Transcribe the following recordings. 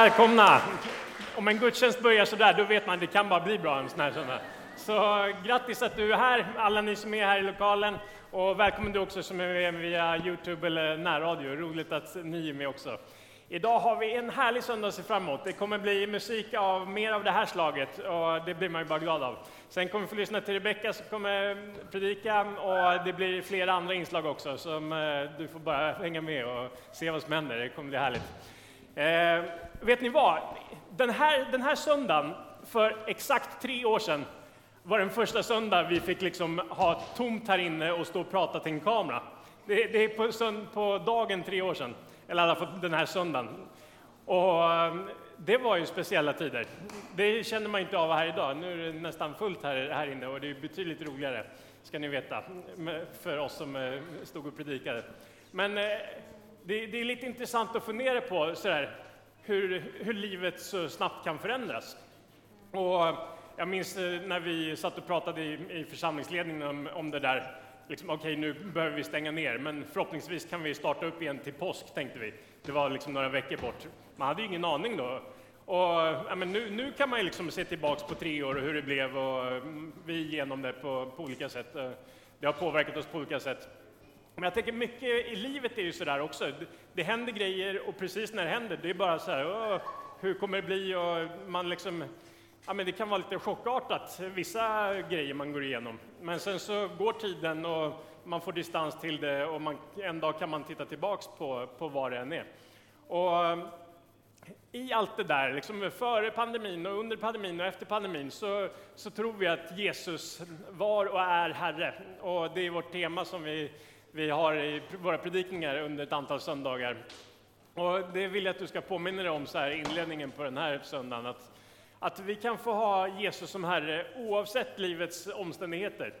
Välkomna! Om en gudstjänst börjar så där, då vet man att det kan bara bli bra en sån här söndag. Så grattis att du är här, alla ni som är här i lokalen. Och välkommen du också som är med via Youtube eller närradio. Roligt att ni är med också. Idag har vi en härlig söndag att se fram emot. Det kommer bli musik av mer av det här slaget och det blir man ju bara glad av. Sen kommer vi få lyssna till Rebecka som kommer predika och det blir flera andra inslag också som eh, du får bara hänga med och se vad som händer. Det kommer bli härligt. Eh, Vet ni vad? Den här, den här söndagen, för exakt tre år sedan, var den första söndag vi fick liksom ha tomt här inne och stå och prata till en kamera. Det, det är på, på dagen tre år sedan, eller i alla fall den här söndagen. Och um, det var ju speciella tider. Det känner man inte av här idag. Nu är det nästan fullt här, här inne och det är betydligt roligare, ska ni veta, för oss som eh, stod och predikade. Men eh, det, det är lite intressant att fundera på sådär, hur, hur livet så snabbt kan förändras. Och eh, jag minns eh, när vi satt och pratade i, i församlingsledningen om, om det där. Liksom, Okej, okay, nu behöver vi stänga ner, men förhoppningsvis kan vi starta upp igen till påsk, tänkte vi. Det var liksom några veckor bort. Man hade ju ingen aning då. Och, ja, men nu, nu kan man ju liksom se tillbaks på tre år och hur det blev och mm, vi igenom det på, på olika sätt. Eh, det har påverkat oss på olika sätt. Men jag tänker mycket i livet är ju sådär också. Det, det händer grejer och precis när det händer, det är bara så här, hur kommer det bli? Och man liksom, ja, men det kan vara lite chockartat, vissa grejer man går igenom. Men sen så går tiden och man får distans till det och man, en dag kan man titta tillbaks på, på vad det än är. Och eh, i allt det där, liksom före pandemin och under pandemin och efter pandemin, så, så tror vi att Jesus var och är Herre. Och det är vårt tema som vi vi har i våra predikningar under ett antal söndagar. Och det vill jag att du ska påminna dig om så här inledningen på den här söndagen, att, att vi kan få ha Jesus som Herre oavsett livets omständigheter.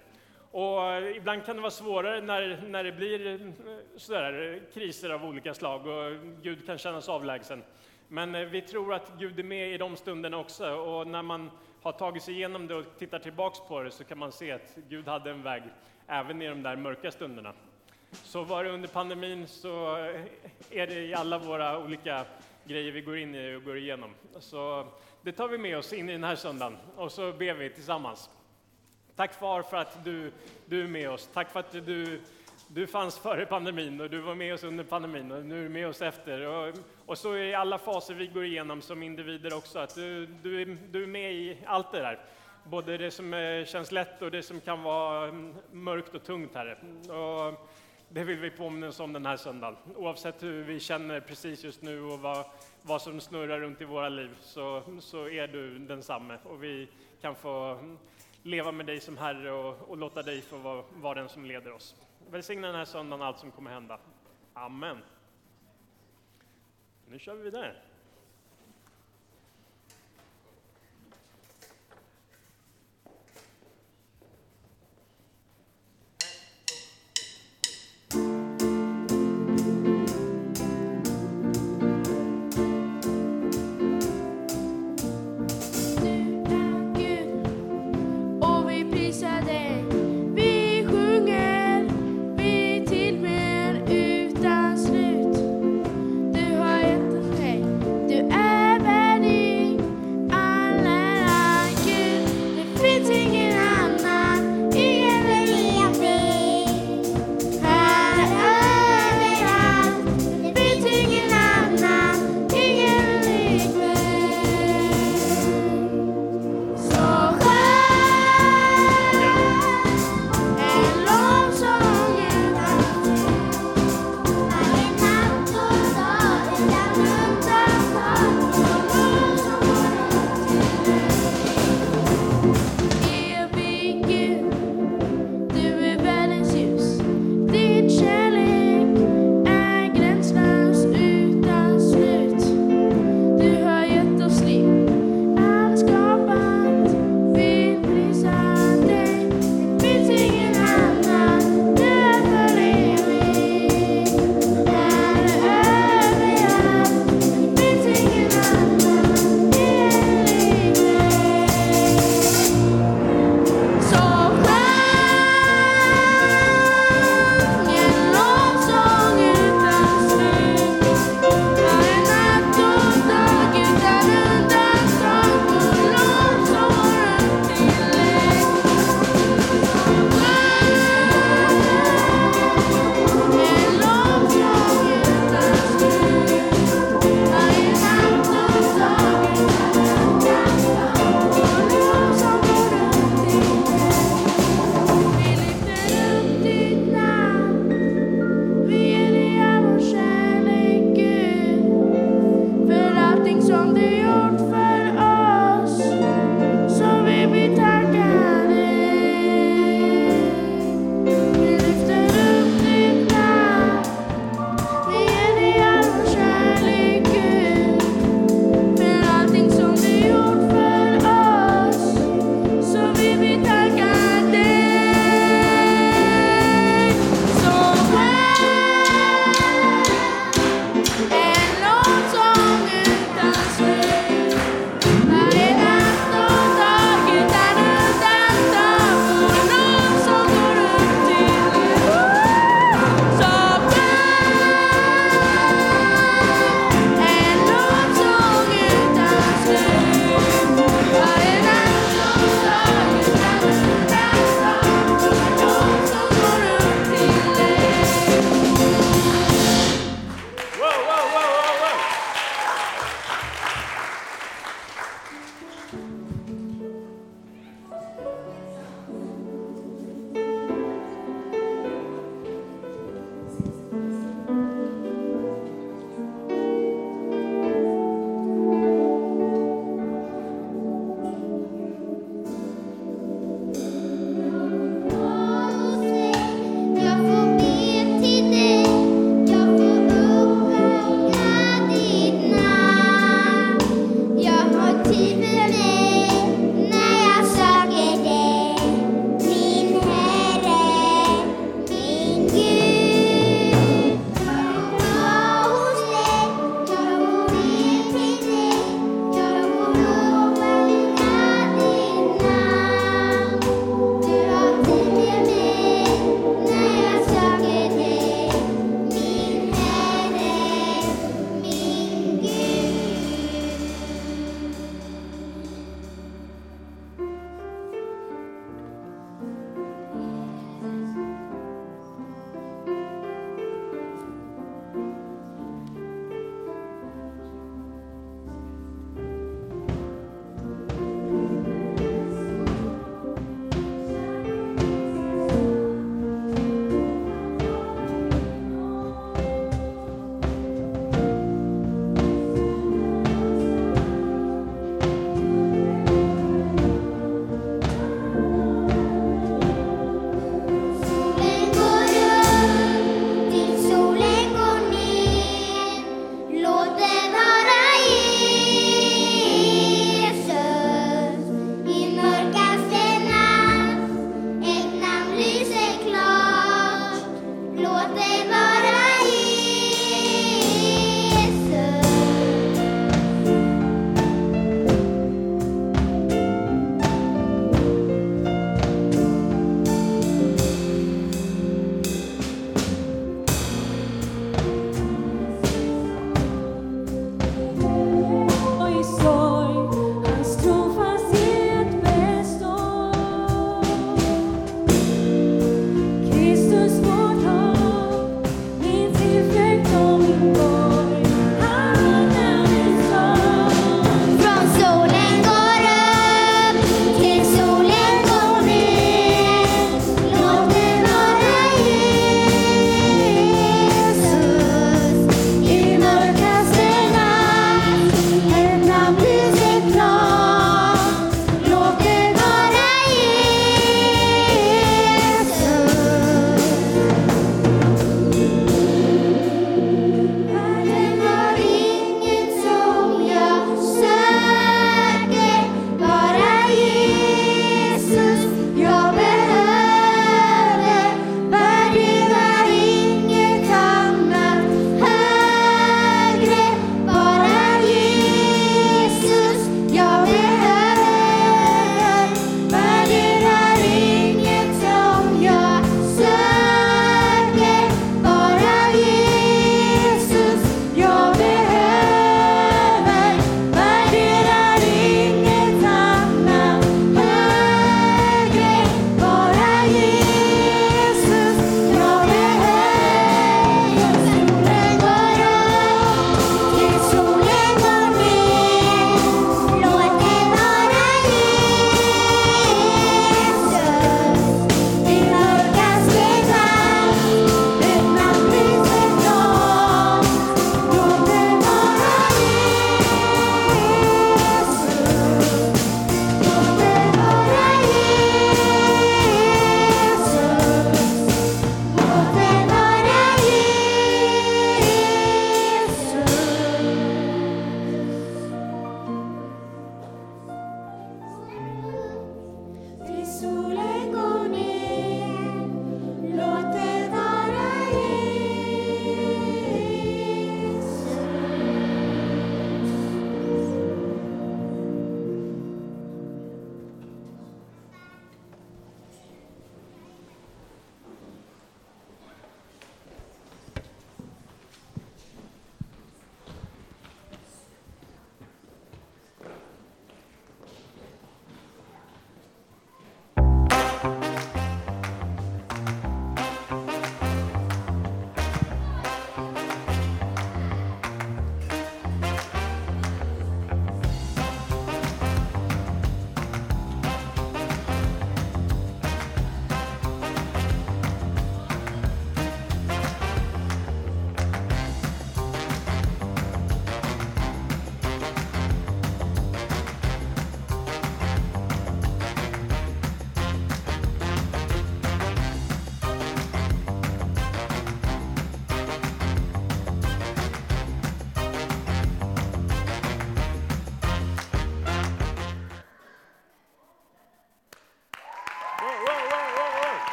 Och ibland kan det vara svårare när, när det blir eh, sådär, kriser av olika slag och Gud kan kännas avlägsen. Men eh, vi tror att Gud är med i de stunderna också och när man har tagit sig igenom det och tittar tillbaks på det så kan man se att Gud hade en väg även i de där mörka stunderna. Så var det under pandemin så är det i alla våra olika grejer vi går in i och går igenom. Så det tar vi med oss in i den här söndagen och så ber vi tillsammans. Tack far för att du, du är med oss. Tack för att du, du fanns före pandemin och du var med oss under pandemin och nu är du med oss efter. Och, och så i alla faser vi går igenom som individer också, att du, du, är, du är med i allt det där. Både det som eh, känns lätt och det som kan vara mm, mörkt och tungt, Herre. Och det vill vi påminna oss om den här söndagen. Oavsett hur vi känner precis just nu och vad, vad som snurrar runt i våra liv så, så är du densamme och vi kan få leva med dig som Herre och, och låta dig få vara, vara den som leder oss. Välsigna den här söndagen allt som kommer hända. Amen. Nu kör vi vidare.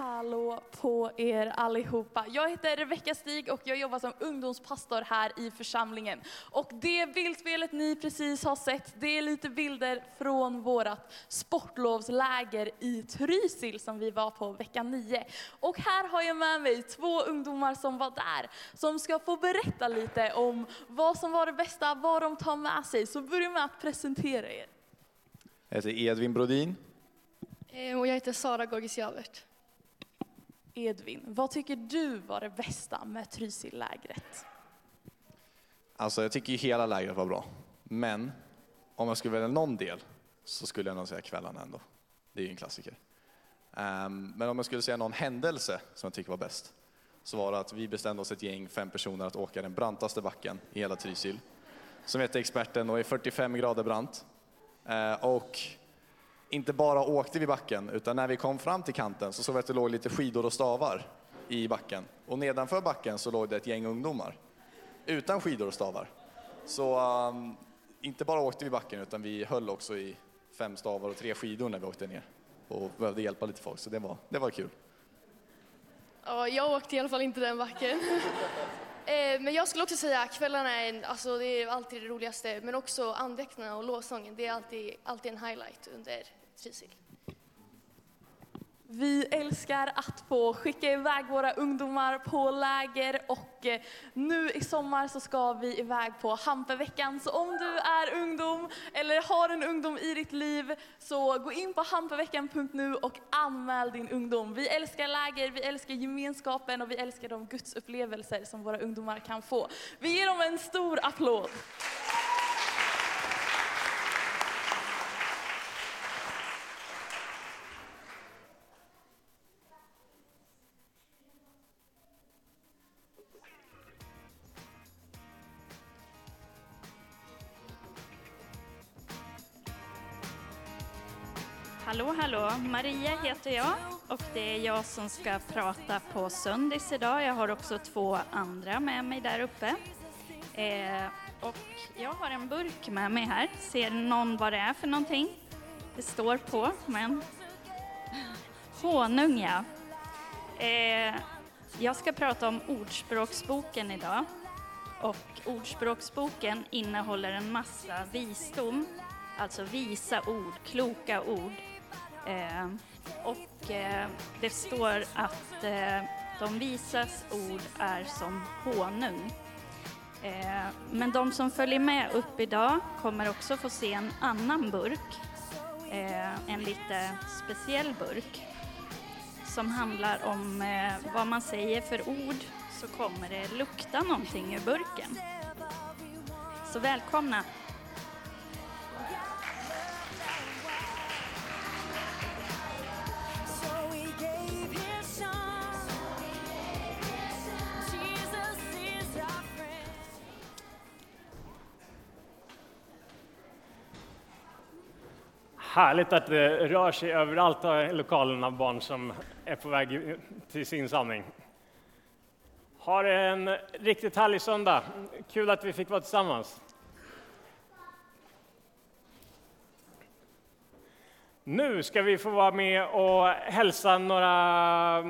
Hallå på er allihopa. Jag heter Rebecka Stig och jag jobbar som ungdomspastor här i församlingen. Och det bildspelet ni precis har sett, det är lite bilder från vårt sportlovsläger i Trysil som vi var på vecka 9. Och här har jag med mig två ungdomar som var där, som ska få berätta lite om vad som var det bästa, vad de tar med sig. Så börja med att presentera er. Jag heter Edvin Brodin. Eh, Och jag heter Sara Gorgis-Javert. Edvin, vad tycker du var det bästa med Trysil-lägret? Alltså jag tycker ju hela lägret var bra. Men om jag skulle välja någon del så skulle jag nog säga kvällarna ändå. Det är ju en klassiker. Ehm, men om jag skulle säga någon händelse som jag tycker var bäst så var det att vi bestämde oss ett gäng, fem personer, att åka den brantaste backen i hela Trysil. Som heter Experten och är 45 grader brant. Ehm, och inte bara åkte vi backen, utan när vi kom fram till kanten så såg vi att det låg lite skidor och stavar i backen. Och nedanför backen så låg det ett gäng ungdomar utan skidor och stavar. Så um, inte bara åkte vi backen utan vi höll också i fem stavar och tre skidor när vi åkte ner och behövde hjälpa lite folk, så det var, det var kul. Ja, jag åkte i alla fall inte den backen. Eh, men jag skulle också säga att kvällarna är, alltså det är alltid det roligaste, men också andäkterna och lovsången, det är alltid, alltid en highlight under Trysil. Vi älskar att få skicka iväg våra ungdomar på läger och eh, nu i sommar så ska vi iväg på Hampeveckan. Så om du är ungdom eller har en ungdom i ditt liv så gå in på hampeveckan.nu och anmäl din ungdom. Vi älskar läger, vi älskar gemenskapen och vi älskar de gudsupplevelser som våra ungdomar kan få. Vi ger dem en stor applåd. Hallå, hallå! Maria heter jag och det är jag som ska prata på söndags idag. Jag har också två andra med mig där uppe. Eh, och jag har en burk med mig här. Ser någon vad det är för någonting? Det står på, men... Honung, ja. Eh, jag ska prata om Ordspråksboken idag. Och Ordspråksboken innehåller en massa visdom, alltså visa ord, kloka ord. Eh, och eh, det står att eh, de visas ord är som honung. Eh, men de som följer med upp idag kommer också få se en annan burk, eh, en lite speciell burk som handlar om eh, vad man säger för ord så kommer det lukta någonting ur burken. Så välkomna! Härligt att det rör sig överallt i lokalen av barn som är på väg till sin samling. Ha en riktigt härlig söndag. Kul att vi fick vara tillsammans. Nu ska vi få vara med och hälsa några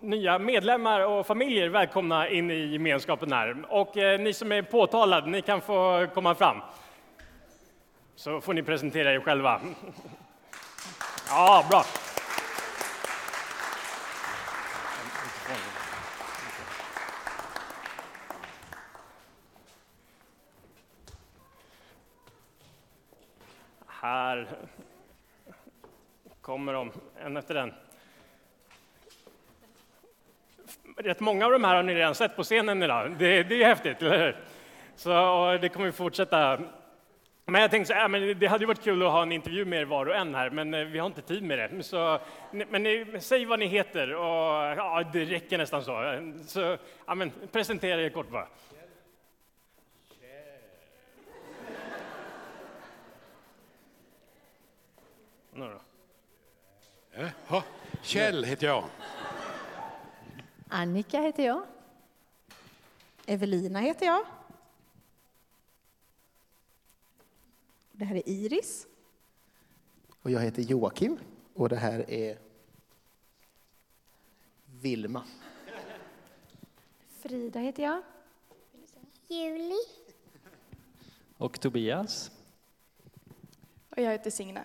nya medlemmar och familjer välkomna in i gemenskapen här. Och eh, ni som är påtalade, ni kan få komma fram. Så får ni presentera er själva. Ja, bra. Här kommer de, en efter en. Rätt många av de här har ni redan sett på scenen idag. Det, det är häftigt, eller hur? Så och det kommer vi fortsätta men jag tänkte så här, men det hade ju varit kul att ha en intervju med er var och en här, men eh, vi har inte tid med det. Så, men ni, säg vad ni heter och ja, det räcker nästan så. så ja, men, presentera er kort bara. Nu då? Kjell heter jag. Annika heter jag. Evelina heter jag. Det här är Iris. Och jag heter Joakim och det här är Vilma. Frida heter jag. Juli. Och Tobias. Och jag heter Signe.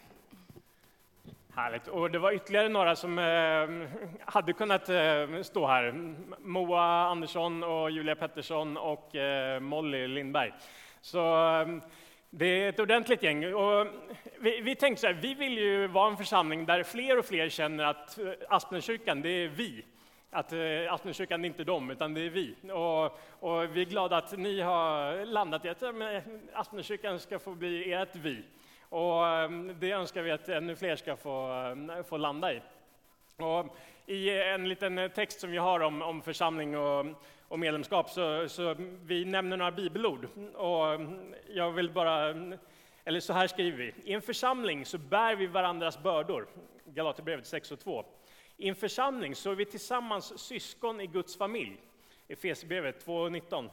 Härligt. Och det var ytterligare några som eh, hade kunnat eh, stå här. Moa Andersson och Julia Pettersson och eh, Molly Lindberg. Så det är ett ordentligt gäng. Och vi, vi tänkte så här, vi vill ju vara en församling där fler och fler känner att eh, Aspenkyrkan, det är vi. Att eh, Aspenkyrkan är inte dem, utan det är vi. Och, och vi är glada att ni har landat i att eh, Aspenkyrkan ska få bli ert vi. Och det önskar vi att ännu fler ska få, få landa i. Och I en liten text som vi har om, om församling och, och medlemskap så, så vi nämner några bibelord. Och mm, jag vill bara, mm, eller så här skriver vi. I en församling så bär vi varandras bördor. Galaterbrevet 6 och 2. I en församling så är vi tillsammans syskon i Guds familj. Efesierbrevet 2 och 19.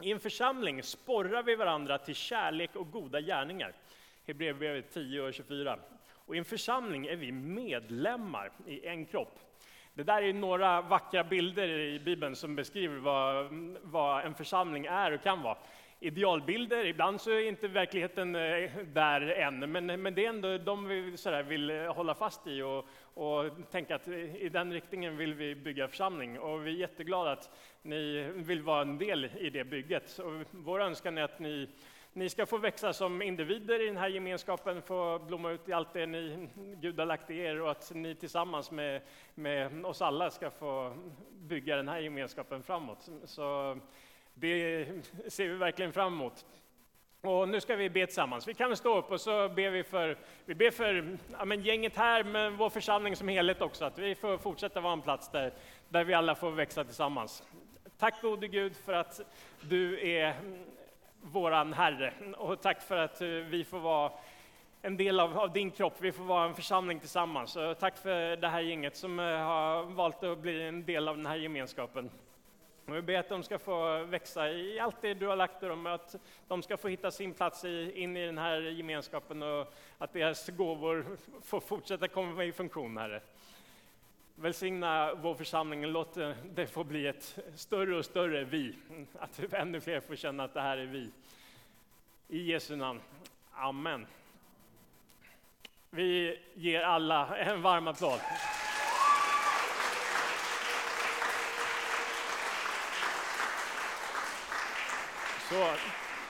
I en församling sporrar vi varandra till kärlek och goda gärningar. Hebreerbrevet 10 och 24. Och i en församling är vi medlemmar i en kropp. Det där är några vackra bilder i Bibeln som beskriver vad, vad en församling är och kan vara. Idealbilder, ibland så är inte verkligheten eh, där än, men, men det är ändå de vi sådär vill hålla fast i och, och tänka att i den riktningen vill vi bygga församling. Och vi är jätteglada att ni vill vara en del i det bygget. Och vår önskan är att ni ni ska få växa som individer i den här gemenskapen, få blomma ut i allt det ni, Gud har lagt i er och att ni tillsammans med, med oss alla ska få bygga den här gemenskapen framåt. Så det ser vi verkligen fram emot. Och nu ska vi be tillsammans. Vi kan väl stå upp och så ber vi för, vi ber för ja, men gänget här, men vår församling som helhet också, att vi får fortsätta vara en plats där, där vi alla får växa tillsammans. Tack gode Gud för att du är våran Herre. Och tack för att eh, vi får vara en del av, av, din kropp, vi får vara en församling tillsammans. Och tack för det här gänget som eh, har valt att bli en del av den här gemenskapen. Och vi ber att de ska få växa i allt det du har lagt i dem, att de ska få hitta sin plats i, in i den här gemenskapen och att deras gåvor får fortsätta komma i funktion, Herre. Välsigna vår församling och låt det få bli ett större och större vi. Att ännu fler får känna att det här är vi. I Jesu namn. Amen. Vi ger alla en varm applåd. Så,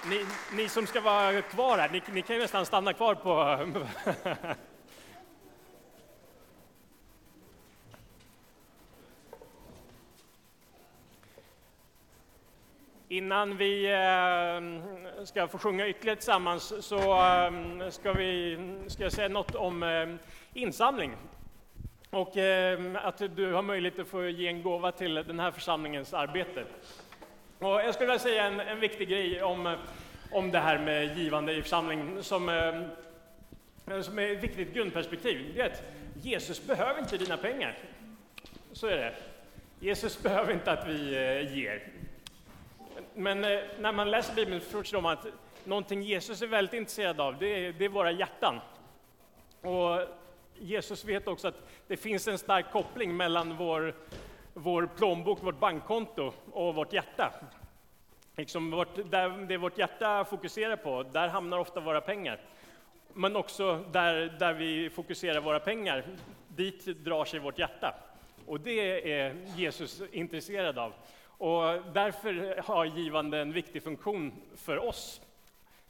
ni, ni som ska vara kvar här, ni, ni kan ju nästan stanna kvar på Innan vi eh, ska få sjunga ytterligare tillsammans så eh, ska, vi, ska jag säga något om eh, insamling. Och att du har möjlighet att få ge en gåva till den här församlingens arbete. Och jag skulle vilja säga en, en viktig grej om, om det här med givande i församling som, som är ett viktigt grundperspektiv. Det är att Jesus behöver inte dina pengar. Så är det. Jesus behöver inte att vi ger. Men eh, när man läser Bibeln förstår man att någonting Jesus är väldigt intresserad av, det är, det är våra hjärtan. Och Jesus vet också att det finns en stark koppling mellan vår, vår plånbok, vårt bankkonto och vårt hjärta. Liksom vårt, där det vårt hjärta fokuserar på, där hamnar ofta våra pengar. Men också där, där vi fokuserar våra pengar, dit drar sig vårt hjärta. Och det är Jesus intresserad av. Och därför har givande en viktig funktion för oss.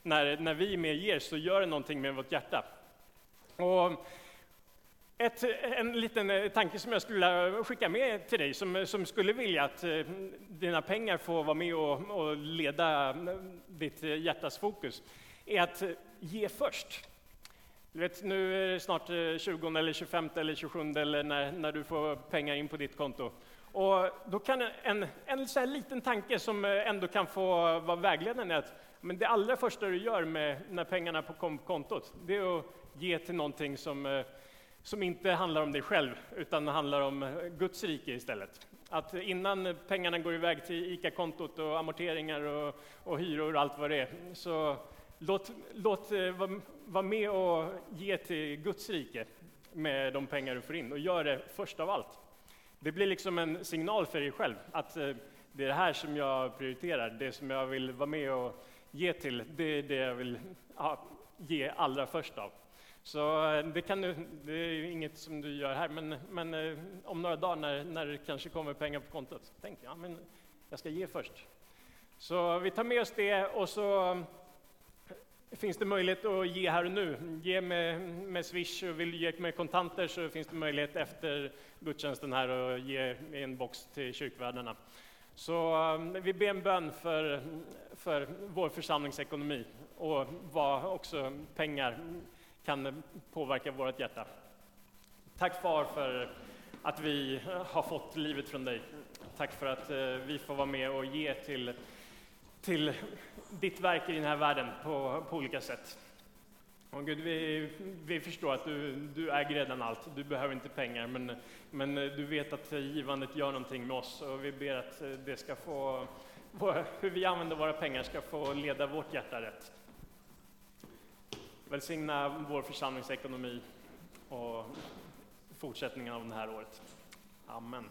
När, när vi är med ger så gör det någonting med vårt hjärta. Och ett, en liten eh, tanke som jag skulle skicka med till dig, som, som skulle vilja att eh, dina pengar får vara med och, och leda eh, ditt hjärtas fokus, är att ge först. Du vet, nu är det snart 20 eller 25 eller 27 eller när, när du får pengar in på ditt konto. Och då kan en, en så liten tanke som eh, ändå kan få vara vägledande är att men det allra första du gör med, när pengarna på kontot, det är att ge till någonting som, eh, som inte handlar om dig själv, utan handlar om eh, Guds rike istället. Att innan pengarna går iväg till ICA-kontot och amorteringar och, och hyror och allt vad det är, så låt, låt vara var med och ge till Guds rike med de pengar du får in och gör det först av allt. Det blir liksom en signal för er själv att eh, det är det här som jag prioriterar, det som jag vill vara med och ge till, det är det jag vill ja, ge allra först av. Så eh, det, kan du, det är inget som du gör här, men, men eh, om några dagar när, när det kanske kommer pengar på kontot, tänk ja, men jag ska ge först. Så vi tar med oss det och så finns det möjlighet att ge här och nu. Ge med, med Swish och vill du ge med kontanter så finns det möjlighet efter gudstjänsten här att ge i en box till kyrkvärdarna. Så eh, vi ber en bön för, för vår församlingsekonomi och vad också pengar kan påverka vårt hjärta. Tack far för att vi har fått livet från dig. Tack för att eh, vi får vara med och ge till, till ditt verk i den här världen på, på olika sätt. Och Gud, vi, vi förstår att du, du äger redan allt, du behöver inte pengar, men, men du vet att givandet gör någonting med oss och vi ber att det ska få, hur vi använder våra pengar ska få leda vårt hjärta rätt. Välsigna vår församlingsekonomi och fortsättningen av det här året. Amen.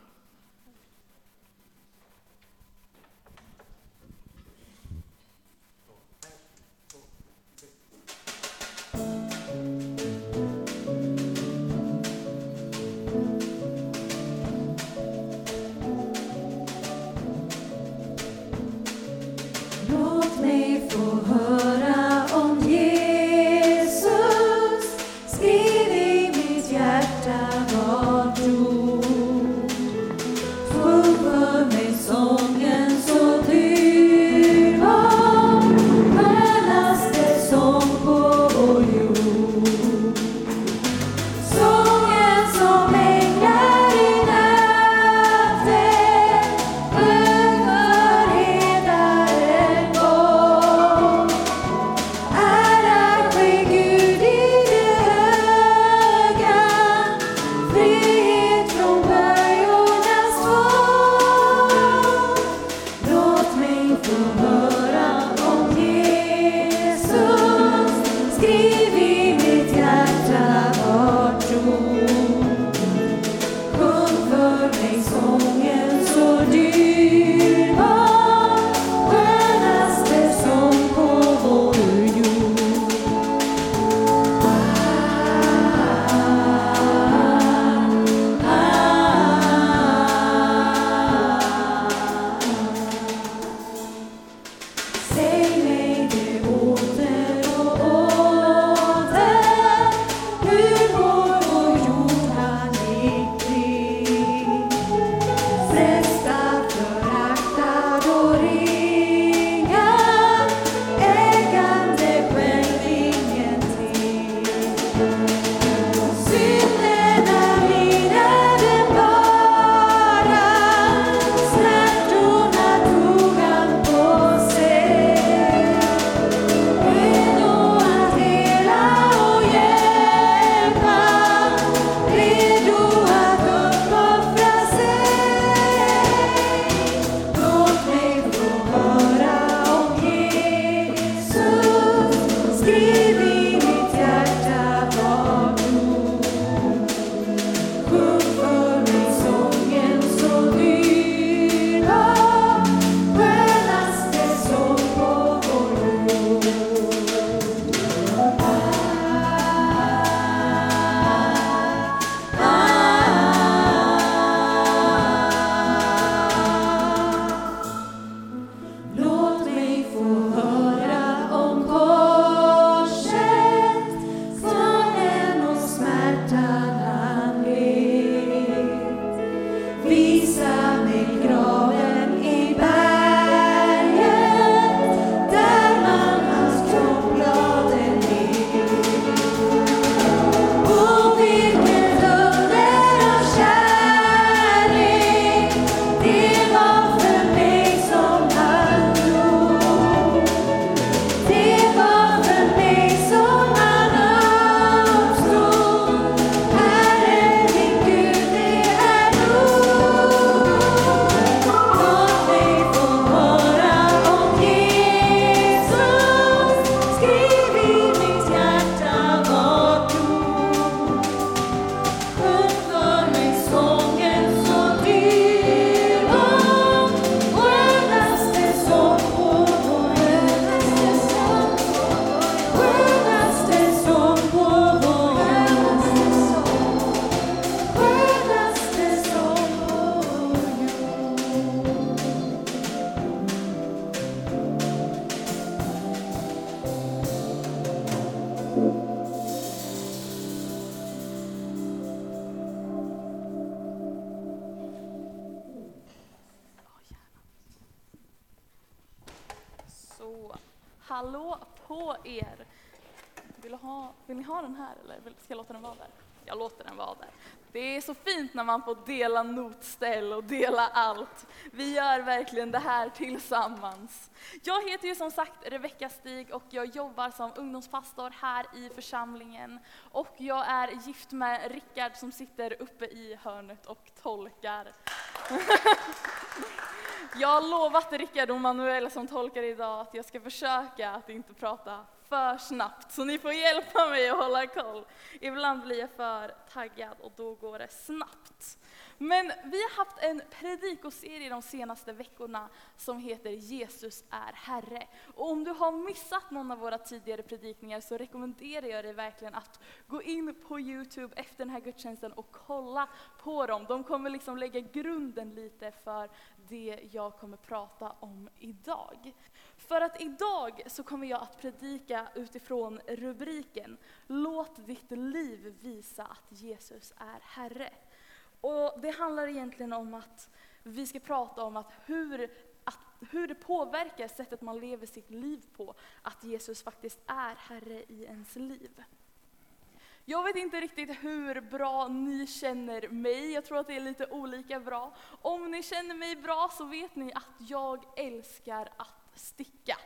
Er! Vill, ha, vill ni ha den här eller ska jag låta den vara där? Jag låter den vara där. Det är så fint när man får dela notställ och dela allt. Vi gör verkligen det här tillsammans. Jag heter ju som sagt Rebecka Stig och jag jobbar som ungdomspastor här i församlingen. Och jag är gift med Rickard som sitter uppe i hörnet och tolkar. Jag har lovat Rickard och Manuel som tolkar idag att jag ska försöka att inte prata för snabbt, så ni får hjälpa mig att hålla koll. Ibland blir jag för taggad och då går det snabbt. Men vi har haft en predikoserie de senaste veckorna som heter Jesus är Herre. Och om du har missat någon av våra tidigare predikningar så rekommenderar jag dig verkligen att gå in på Youtube efter den här gudstjänsten och kolla på dem. De kommer liksom lägga grunden lite för det jag kommer prata om idag. För att idag så kommer jag att predika utifrån rubriken Låt ditt liv visa att Jesus är Herre. Och det handlar egentligen om att vi ska prata om att hur, att hur det påverkar sättet man lever sitt liv på, att Jesus faktiskt är Herre i ens liv. Jag vet inte riktigt hur bra ni känner mig, jag tror att det är lite olika bra. Om ni känner mig bra så vet ni att jag älskar att sticka.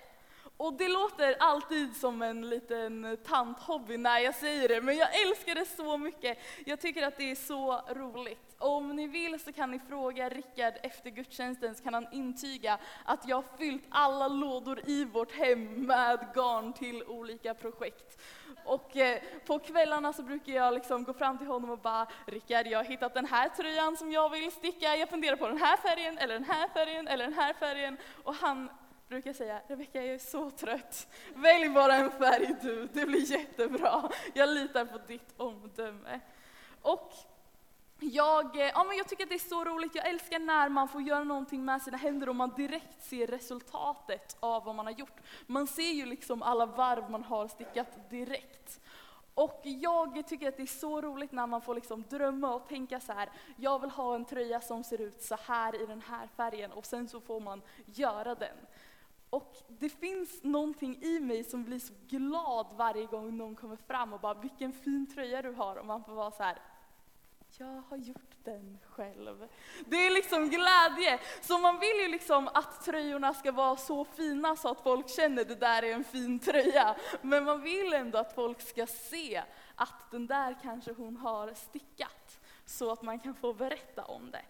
Och det låter alltid som en liten tanthobby när jag säger det, men jag älskar det så mycket. Jag tycker att det är så roligt. Om ni vill så kan ni fråga Rickard efter gudstjänsten så kan han intyga att jag har fyllt alla lådor i vårt hem med garn till olika projekt. Och eh, på kvällarna så brukar jag liksom gå fram till honom och bara Rickard, jag har hittat den här tröjan som jag vill sticka. Jag funderar på den här färgen, eller den här färgen, eller den här färgen. Och han brukar säga, Rebecka jag är så trött. Välj bara en färg du, det blir jättebra. Jag litar på ditt omdöme. Och jag, eh, ja, men jag tycker att det är så roligt, jag älskar när man får göra någonting med sina händer och man direkt ser resultatet av vad man har gjort. Man ser ju liksom alla varv man har stickat direkt. Och jag tycker att det är så roligt när man får liksom drömma och tänka så här, jag vill ha en tröja som ser ut så här i den här färgen och sen så får man göra den. Och det finns någonting i mig som blir så glad varje gång någon kommer fram och bara vilken fin tröja du har och man får vara så här, jag har gjort den själv. Det är liksom glädje. Så man vill ju liksom att tröjorna ska vara så fina så att folk känner det där är en fin tröja. Men man vill ändå att folk ska se att den där kanske hon har stickat. Så att man kan få berätta om det.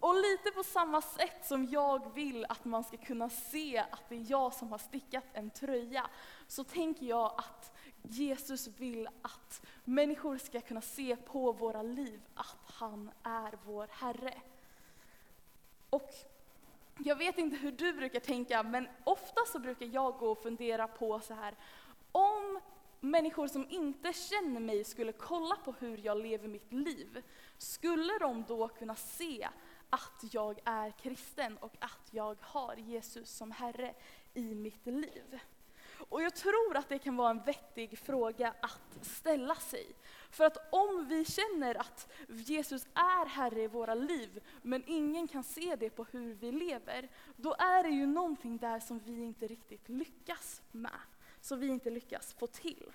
Och lite på samma sätt som jag vill att man ska kunna se att det är jag som har stickat en tröja, så tänker jag att Jesus vill att människor ska kunna se på våra liv att han är vår Herre. Och jag vet inte hur du brukar tänka, men ofta så brukar jag gå och fundera på så här, om människor som inte känner mig skulle kolla på hur jag lever mitt liv, skulle de då kunna se att jag är kristen och att jag har Jesus som Herre i mitt liv? Och jag tror att det kan vara en vettig fråga att ställa sig. För att om vi känner att Jesus är Herre i våra liv, men ingen kan se det på hur vi lever, då är det ju någonting där som vi inte riktigt lyckas med. Som vi inte lyckas få till.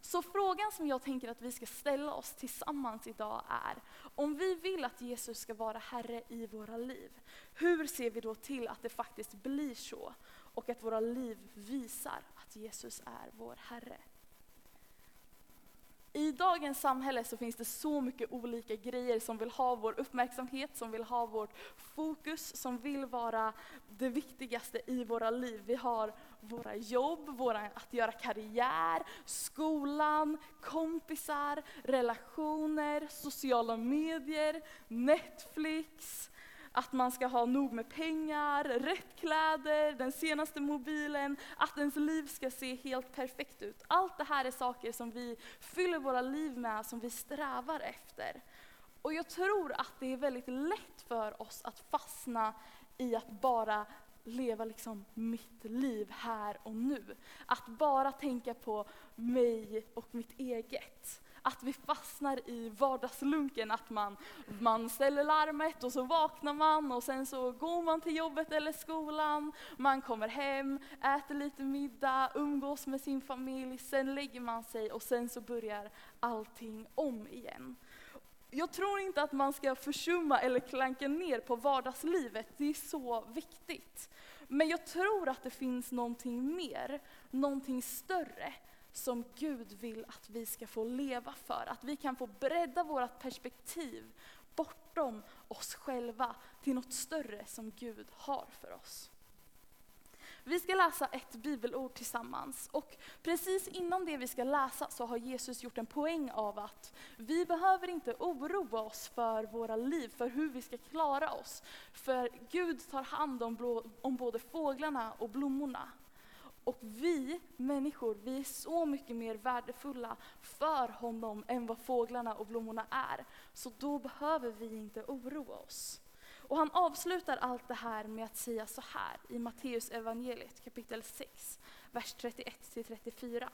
Så frågan som jag tänker att vi ska ställa oss tillsammans idag är, om vi vill att Jesus ska vara Herre i våra liv, hur ser vi då till att det faktiskt blir så? Och att våra liv visar att Jesus är vår Herre. I dagens samhälle så finns det så mycket olika grejer som vill ha vår uppmärksamhet, som vill ha vårt fokus, som vill vara det viktigaste i våra liv. Vi har våra jobb, våra, att göra karriär, skolan, kompisar, relationer, sociala medier, Netflix, att man ska ha nog med pengar, rätt kläder, den senaste mobilen, att ens liv ska se helt perfekt ut. Allt det här är saker som vi fyller våra liv med, som vi strävar efter. Och jag tror att det är väldigt lätt för oss att fastna i att bara leva liksom mitt liv här och nu. Att bara tänka på mig och mitt eget. att vi fastnar i vardagslunken, att man, man ställer larmet och så vaknar man och sen så går man till jobbet eller skolan, man kommer hem, äter lite middag, umgås med sin familj, sen lägger man sig och sen så börjar allting om igen. Jag tror inte att man ska försumma eller klanka ner på vardagslivet, det är så viktigt. Men jag tror att det finns någonting mer, någonting större som Gud vill att vi ska få leva för. Att vi kan få bredda vårt perspektiv bortom oss själva till något större som Gud har för oss. Vi ska läsa ett bibelord tillsammans och precis innan det vi ska läsa så har Jesus gjort en poäng av att vi behöver inte oroa oss för våra liv, för hur vi ska klara oss. För Gud tar hand om, blå, om både fåglarna och blommorna. Och vi människor, vi är så mycket mer värdefulla för honom än vad fåglarna och blommorna är. Så då behöver vi inte oroa oss. Och han avslutar allt det här med att säga så här i Matteus evangeliet kapitel 6, vers 31-34.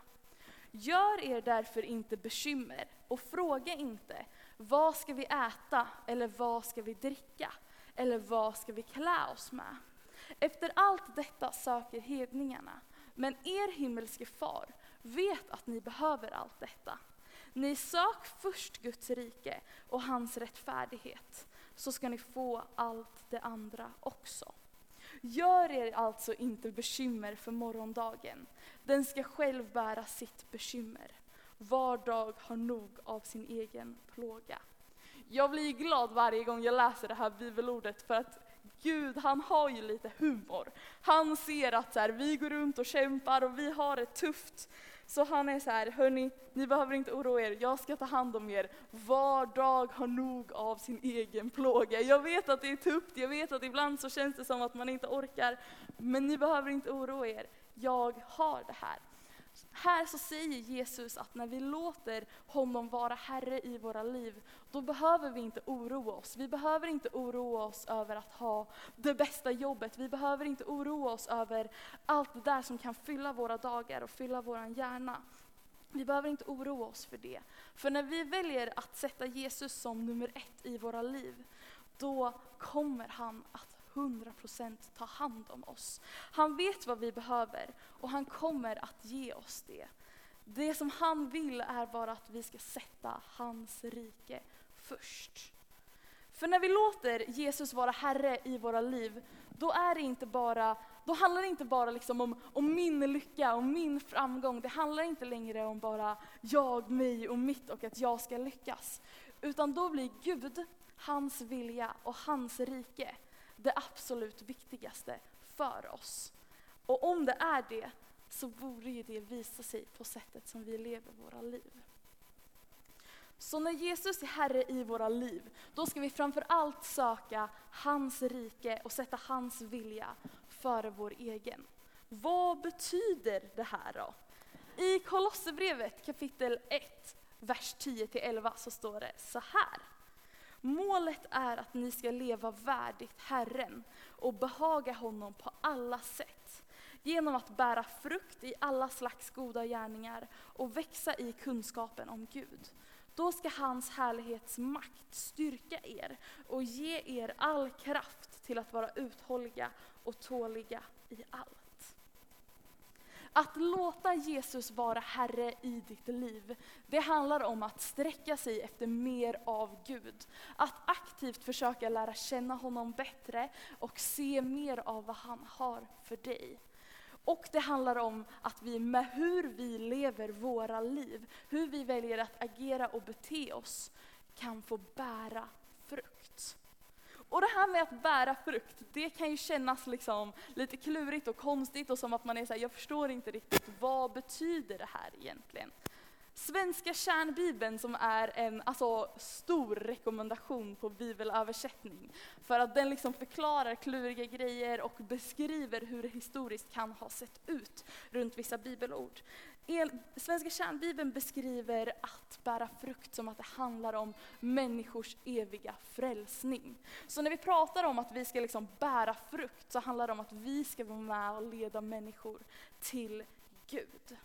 Gör er därför inte bekymmer och fråga inte vad ska vi äta eller vad ska vi dricka eller vad ska vi klä oss med? Efter allt detta söker hedningarna, men er himmelske far vet att ni behöver allt detta. Ni sök först Guds rike och hans rättfärdighet så ska ni få allt det andra också. Gör er alltså inte bekymmer för morgondagen. Den ska själv bära sitt bekymmer. Var dag har nog av sin egen plåga. Jag blir glad varje gång jag läser det här bibelordet för att Gud, han har ju lite humor. Han ser att så här, vi går runt och kämpar och vi har det tufft. Så han är så här, hörni, ni behöver inte oroa er, jag ska ta hand om er. Var dag har nog av sin egen plåga. Jag vet att det är tufft, jag vet att ibland så känns det som att man inte orkar. Men ni behöver inte oroa er, jag har det här. Här så säger Jesus att när vi låter honom vara Herre i våra liv, då behöver vi inte oroa oss. Vi behöver inte oroa oss över att ha det bästa jobbet. Vi behöver inte oroa oss över allt det där som kan fylla våra dagar och fylla vår hjärna. Vi behöver inte oroa oss för det. För när vi väljer att sätta Jesus som nummer ett i våra liv, då kommer han att 100% ta hand om oss. Han vet vad vi behöver och han kommer att ge oss det. Det som han vill är bara att vi ska sätta hans rike först. För när vi låter Jesus vara Herre i våra liv, då, är det inte bara, då handlar det inte bara liksom om, om min lycka och min framgång. Det handlar inte längre om bara jag, mig och mitt och att jag ska lyckas. Utan då blir Gud, hans vilja och hans rike det absolut viktigaste för oss. Och om det är det, så borde ju det visa sig på sättet som vi lever våra liv. Så när Jesus är Herre i våra liv, då ska vi framför allt söka hans rike och sätta hans vilja före vår egen. Vad betyder det här då? I Kolosserbrevet kapitel 1, vers 10-11 så står det så här. Målet är att ni ska leva värdigt Herren och behaga honom på alla sätt. Genom att bära frukt i alla slags goda gärningar och växa i kunskapen om Gud. Då ska hans härlighetsmakt styrka er och ge er all kraft till att vara uthålliga och tåliga i allt. Att låta Jesus vara Herre i ditt liv, det handlar om att sträcka sig efter mer av Gud. Att aktivt försöka lära känna honom bättre och se mer av vad han har för dig. Och det handlar om att vi med hur vi lever våra liv, hur vi väljer att agera och bete oss, kan få bära. Och det här med att bära frukt, det kan ju kännas liksom lite klurigt och konstigt och som att man är såhär, jag förstår inte riktigt, vad betyder det här egentligen? Svenska kärnbibeln som är en alltså, stor rekommendation på bibelöversättning. För att den liksom förklarar kluriga grejer och beskriver hur det historiskt kan ha sett ut runt vissa bibelord. Svenska kärnbibeln beskriver att bära frukt som att det handlar om människors eviga frälsning. Så när vi pratar om att vi ska liksom bära frukt så handlar det om att vi ska vara med och leda människor till Gud.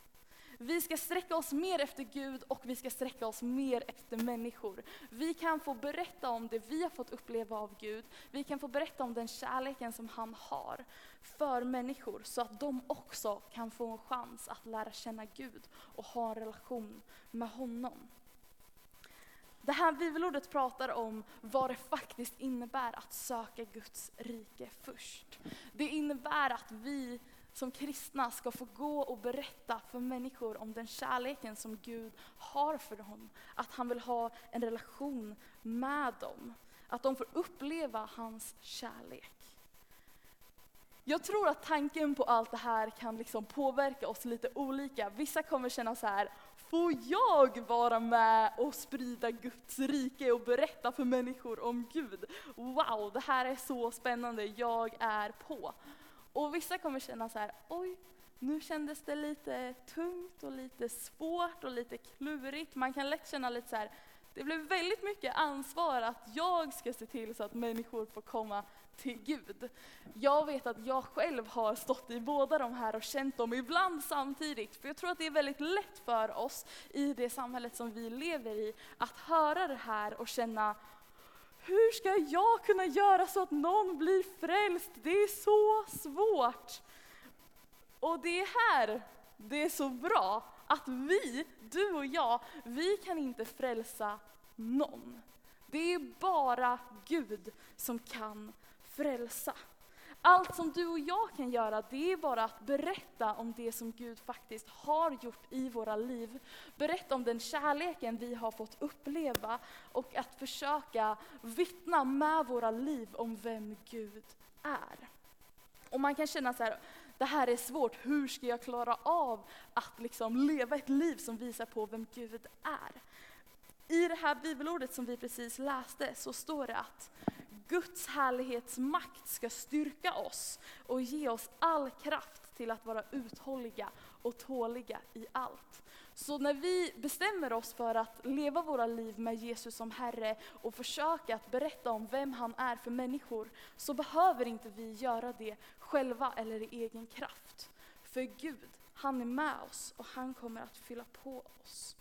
Vi ska sträcka oss mer efter Gud och vi ska sträcka oss mer efter människor. Vi kan få berätta om det vi har fått uppleva av Gud. Vi kan få berätta om den kärleken som han har för människor så att de också kan få en chans att lära känna Gud och ha en relation med honom. Det här bibelordet pratar om vad det faktiskt innebär att söka Guds rike först. Det innebär att vi som kristna ska få gå och berätta för människor om den kärleken som Gud har för dem. Att han vill ha en relation med dem. Att de får uppleva hans kärlek. Jag tror att tanken på allt det här kan liksom påverka oss lite olika. Vissa kommer känna så här, får jag vara med och sprida Guds rike och berätta för människor om Gud? Wow, det här är så spännande, jag är på. Och vissa kommer känna så här, oj, nu kändes det lite tungt och lite svårt och lite klurigt. Man kan lätt känna lite så här, det blev väldigt mycket ansvar att jag ska se till så att människor får komma till Gud. Jag vet att jag själv har stått i båda de här och känt dem ibland samtidigt. För jag tror att det är väldigt lätt för oss i det samhället som vi lever i att höra det här och känna hur ska jag kunna göra så att någon blir frälst? Det är så svårt. Och det är här det är så bra att vi, du och jag, vi kan inte frälsa någon. Det är bara Gud som kan frälsa. Allt som du och jag kan göra, det är bara att berätta om det som Gud faktiskt har gjort i våra liv. Berätta om den kärleken vi har fått uppleva och att försöka vittna med våra liv om vem Gud är. Och man kan känna så här, det här är svårt, hur ska jag klara av att liksom leva ett liv som visar på vem Gud är? I det här bibelordet som vi precis läste så står det att Guds härlighetsmakt ska styrka oss och ge oss all kraft till att vara uthålliga och tåliga i allt. Så när vi bestämmer oss för att leva våra liv med Jesus som Herre och försöka att berätta om vem han är för människor, så behöver inte vi göra det själva eller i egen kraft. För Gud, han är med oss och han kommer att fylla på oss.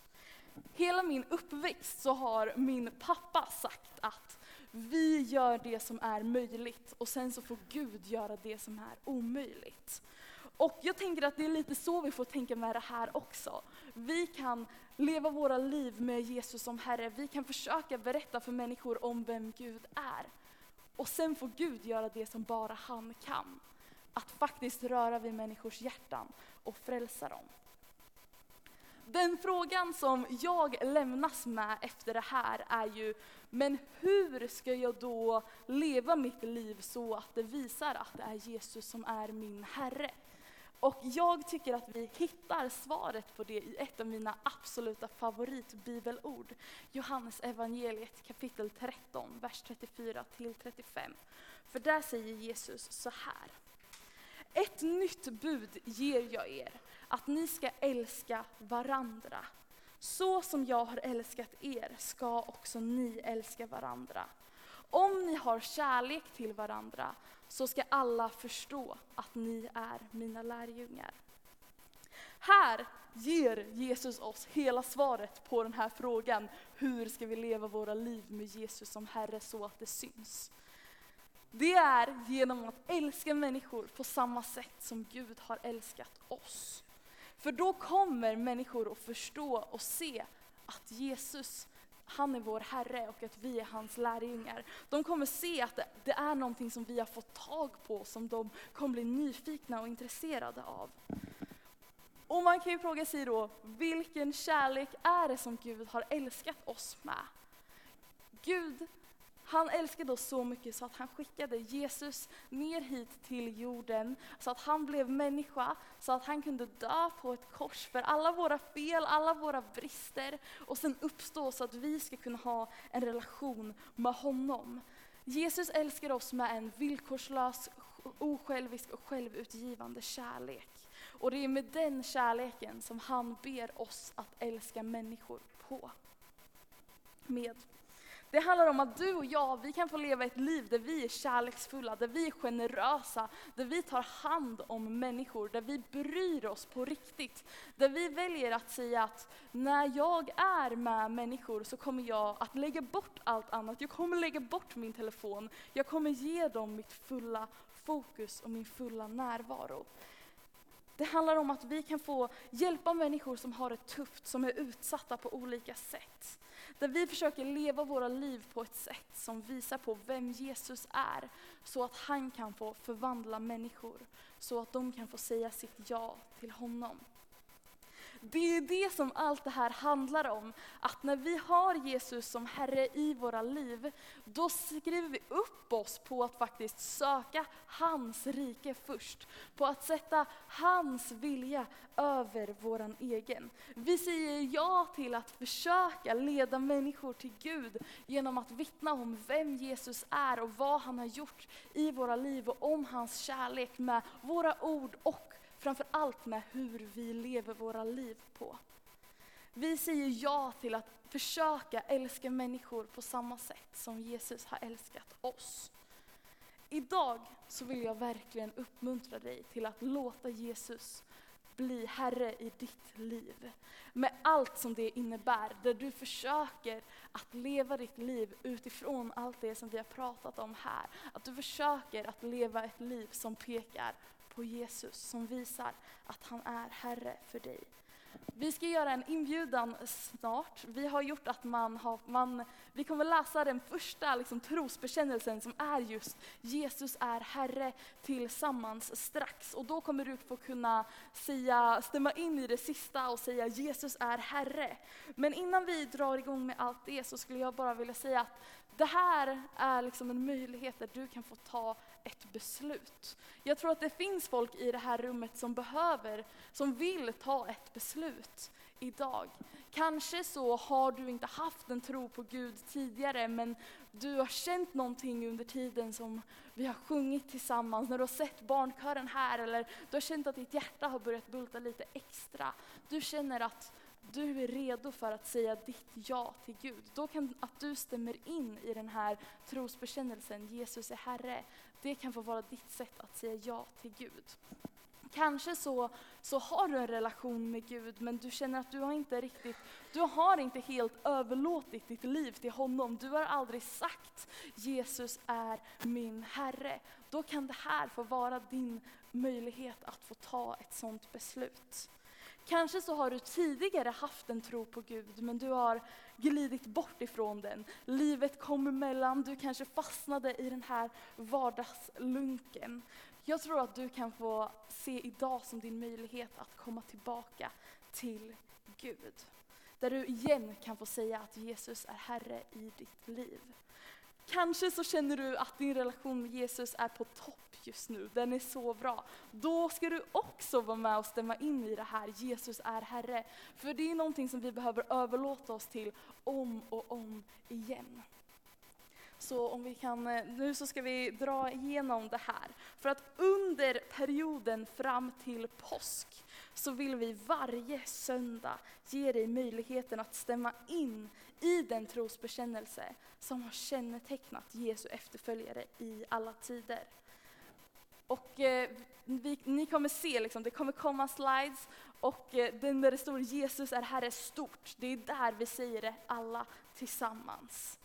Hela min uppväxt så har min pappa sagt att vi gör det som är möjligt och sen så får Gud göra det som är omöjligt. Och jag tänker att det är lite så vi får tänka med det här också. Vi kan leva våra liv med Jesus som Herre. Vi kan försöka berätta för människor om vem Gud är. Och sen får Gud göra det som bara han kan. Att faktiskt röra vid människors hjärtan och frälsa dem. Den frågan som jag lämnas med efter det här är ju, men hur ska jag då leva mitt liv så att det visar att det är Jesus som är min Herre? Och jag tycker att vi hittar svaret på det i ett av mina absoluta favoritbibelord. Johannes evangeliet kapitel 13, vers 34 till 35. För där säger Jesus så här. Ett nytt bud ger jag er, att ni ska älska varandra. Så som jag har älskat er ska också ni älska varandra. Om ni har kärlek till varandra så ska alla förstå att ni är mina lärjungar. Här ger Jesus oss hela svaret på den här frågan. Hur ska vi leva våra liv med Jesus som Herre så att det syns? Det är genom att älska människor på samma sätt som Gud har älskat oss. För då kommer människor att förstå och se att Jesus, han är vår Herre och att vi är hans lärjungar. De kommer se att det, är någonting som vi har fått tag på, som de kommer bli nyfikna och intresserade av. Och man kan ju fråga sig då, vilken kärlek är det som Gud har älskat oss med? Gud han älskade oss så mycket så att han skickade Jesus ner hit till jorden, så att han blev människa, så att han kunde dö på ett kors för alla våra fel, alla våra brister och sen uppstå så att vi ska kunna ha en relation med honom. Jesus älskar oss med en villkorslös, osjälvisk och självutgivande kärlek. Och det är med den kärleken som han ber oss att älska människor på. Med. Det handlar om att du och jag, vi kan få leva ett liv där vi är kärleksfulla, där vi är generösa, där vi tar hand om människor, där vi bryr oss på riktigt. Där vi väljer att säga att när jag är med människor så kommer jag att lägga bort allt annat. Jag kommer lägga bort min telefon. Jag kommer ge dem mitt fulla fokus och min fulla närvaro. Det handlar om att vi kan få hjälpa människor som har det tufft, som är utsatta på olika sätt. Där vi försöker leva våra liv på ett sätt som visar på vem Jesus är, så att han kan få förvandla människor, så att de kan få säga sitt ja till honom. Det är det som allt det här handlar om. Att när vi har Jesus som Herre i våra liv, då skriver vi upp oss på att faktiskt söka hans rike först. På att sätta hans vilja över våran egen. Vi säger ja till att försöka leda människor till Gud genom att vittna om vem Jesus är och vad han har gjort i våra liv och om hans kärlek med våra ord och framför allt med hur vi lever våra liv på. Vi säger ja till att försöka älska människor på samma sätt som Jesus har älskat oss. Idag så vill jag verkligen uppmuntra dig till att låta Jesus bli Herre i ditt liv. Med allt som det innebär, där du försöker att leva ditt liv utifrån allt det som vi har pratat om här. Att du försöker att leva ett liv som pekar på Jesus, som visar att han är Herre för dig. Vi ska göra en inbjudan snart. Vi har gjort att man har, man, vi kommer läsa den första liksom, trosbekännelsen som är just Jesus är Herre tillsammans strax. Och då kommer du få kunna säga, stämma in i det sista och säga Jesus är Herre. Men innan vi drar igång med allt det så skulle jag bara vilja säga att det här är liksom en möjlighet där du kan få ta ett beslut. Jag tror att det finns folk i det här rummet som behöver, som vill ta ett beslut idag. Kanske så har du inte haft en tro på Gud tidigare, men du har känt någonting under tiden som vi har sjungit tillsammans, när du har sett barnkören här, eller du har känt att ditt hjärta har börjat bulta lite extra. Du känner att du är redo för att säga ditt ja till Gud. Då kan att du stämmer in i den här trosbekännelsen, Jesus är Herre, det kan få vara ditt sätt att säga ja till Gud. Kanske så, så har du en relation med Gud, men du känner att du har inte riktigt, du har inte helt överlåtit ditt liv till honom. Du har aldrig sagt Jesus är min Herre. Då kan det här få vara din möjlighet att få ta ett sådant beslut. Kanske så har du tidigare haft en tro på Gud, men du har glidit bort ifrån den. Livet kom emellan, du kanske fastnade i den här vardagslunken. Jag tror att du kan få se idag som din möjlighet att komma tillbaka till Gud. Där du igen kan få säga att Jesus är Herre i ditt liv. Kanske så känner du att din relation med Jesus är på topp just nu, den är så bra. Då ska du också vara med och stämma in i det här, Jesus är Herre. För det är någonting som vi behöver överlåta oss till om och om igen. Så om vi kan, eh, nu så ska vi dra igenom det här. För att under perioden fram till påsk så vill vi varje söndag ge dig möjligheten att stämma in i den trosbekännelse som har kännetecknat Jesu efterföljare i alla tider. Och eh, vi, ni kommer se, liksom, det kommer komma slides och eh, den där det står Jesus är Herre stort, det är där vi säger det alla tillsammans.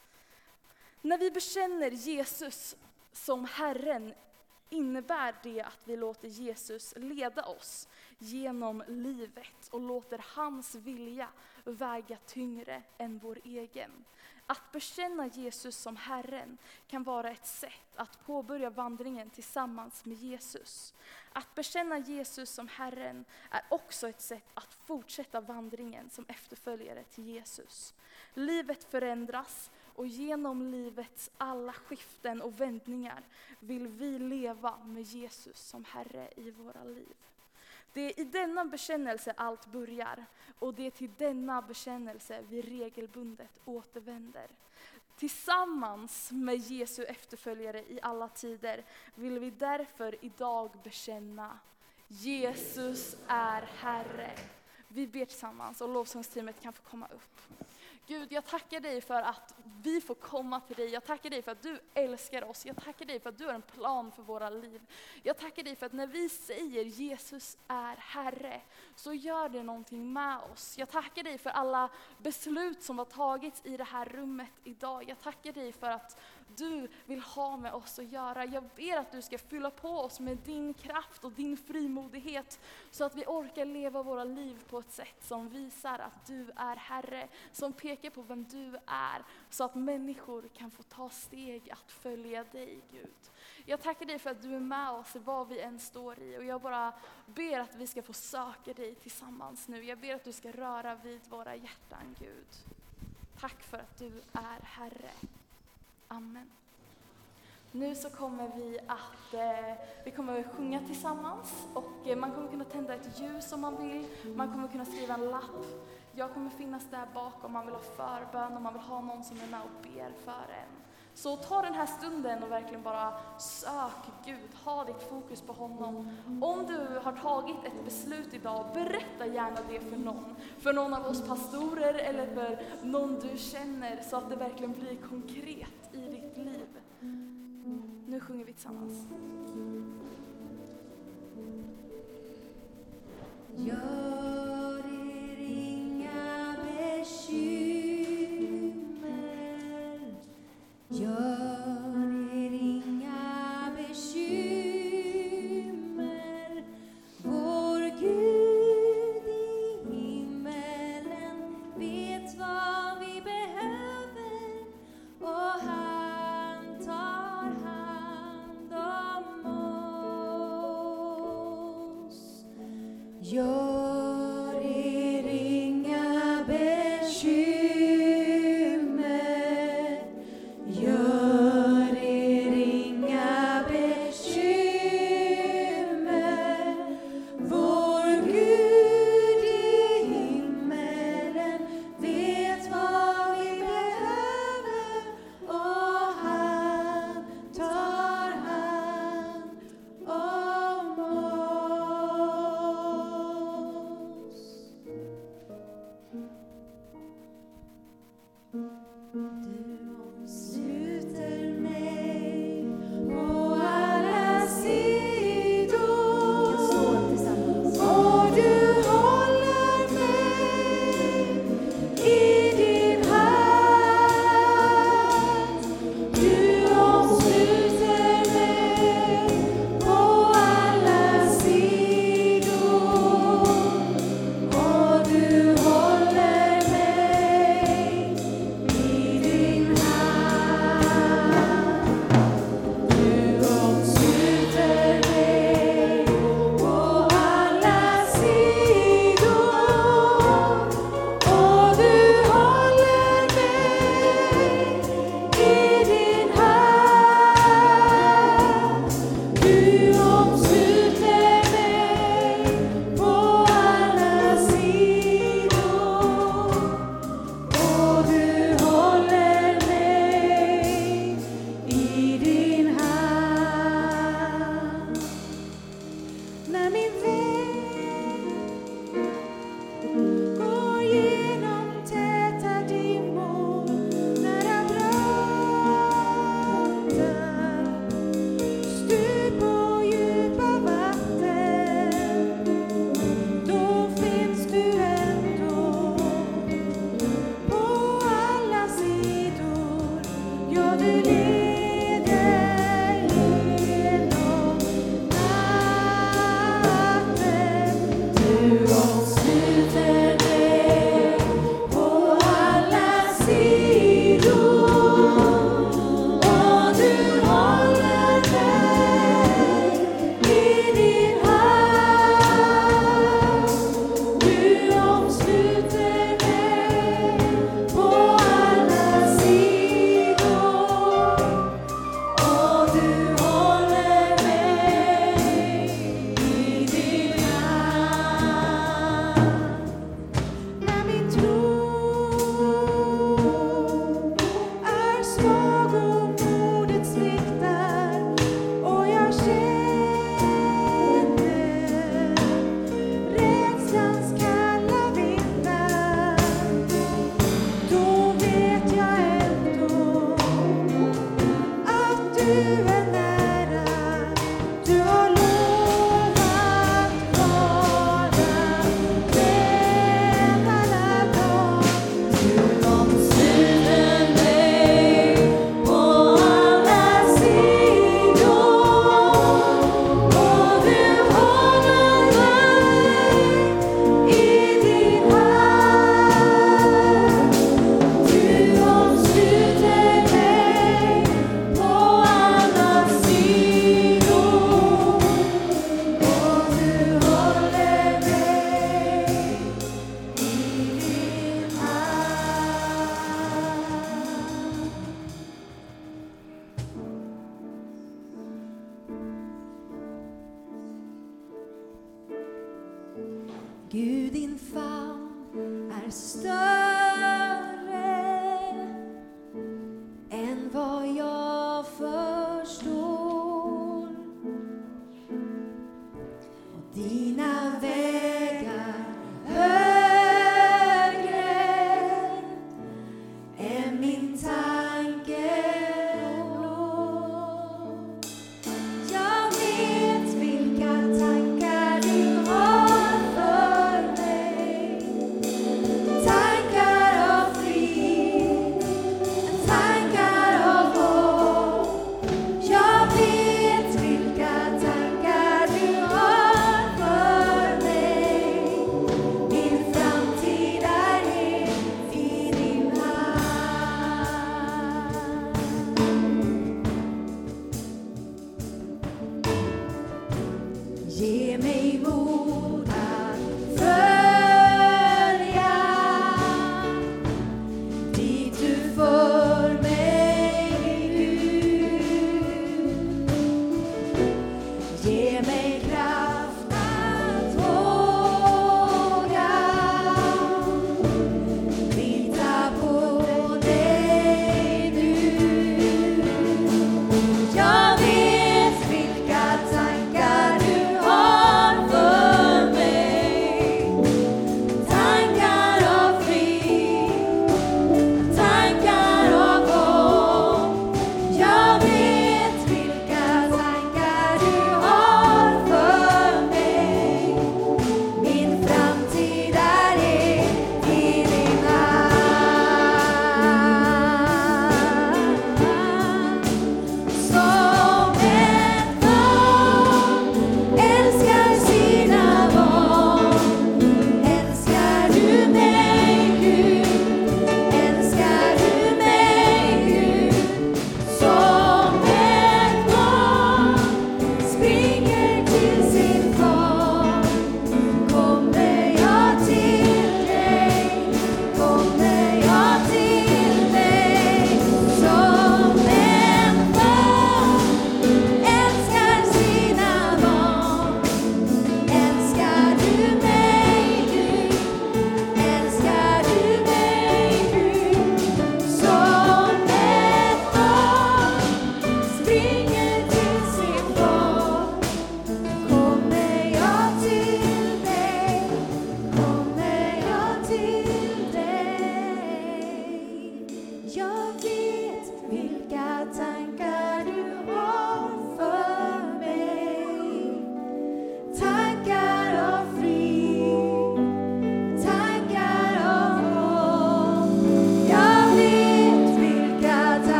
När vi bekänner Jesus som Herren innebär det att vi låter Jesus leda oss genom livet och låter hans vilja väga tyngre än vår egen. Att bekänna Jesus som Herren kan vara ett sätt att påbörja vandringen tillsammans med Jesus. Att bekänna Jesus som Herren är också ett sätt att fortsätta vandringen som efterföljare till Jesus. Livet förändras och genom livets alla skiften och vändningar vill vi leva med Jesus som Herre i våra liv. Det är i denna bekännelse allt börjar och det är till denna bekännelse vi regelbundet återvänder. Tillsammans med Jesu efterföljare i alla tider vill vi därför idag bekänna Jesus är Herre. Vi ber tillsammans och lovsångsteamet kan få komma upp. Gud, jag tackar dig för att vi får komma till dig. Jag tackar dig för att du älskar oss. Jag tackar dig för att du har en plan för våra liv. Jag tackar dig för att när vi säger Jesus är Herre, så gör det någonting med oss. Jag tackar dig för alla beslut som har tagits i det här rummet idag. Jag tackar dig för att du vill ha med oss att göra. Jag ber att du ska fylla på oss med din kraft och din frimodighet så att vi orkar leva våra liv på ett sätt som visar att du är Herre, som pekar på vem du är så att människor kan få ta steg att följa dig Gud. Jag tackar dig för att du är med oss vad vi än står i och jag bara ber att vi ska få söka dig tillsammans nu. Jag ber att du ska röra vid våra hjärtan Gud. Tack för att du är Herre. Amen. Nu så kommer vi att eh, vi kommer att sjunga tillsammans och eh, man kommer kunna tända ett ljus om man vill. Man kommer kunna skriva en lapp. Jag kommer finnas där bak om man vill ha förbön, om man vill ha någon som är med och ber för en. Så ta den här stunden och verkligen bara sök Gud, ha ditt fokus på honom. Om du har tagit ett beslut idag, berätta gärna det för någon. För någon av oss pastorer eller för någon du känner så att det verkligen blir konkret i liv. Nu sjunger vi tillsammans. Gör er inga bekymmer Gör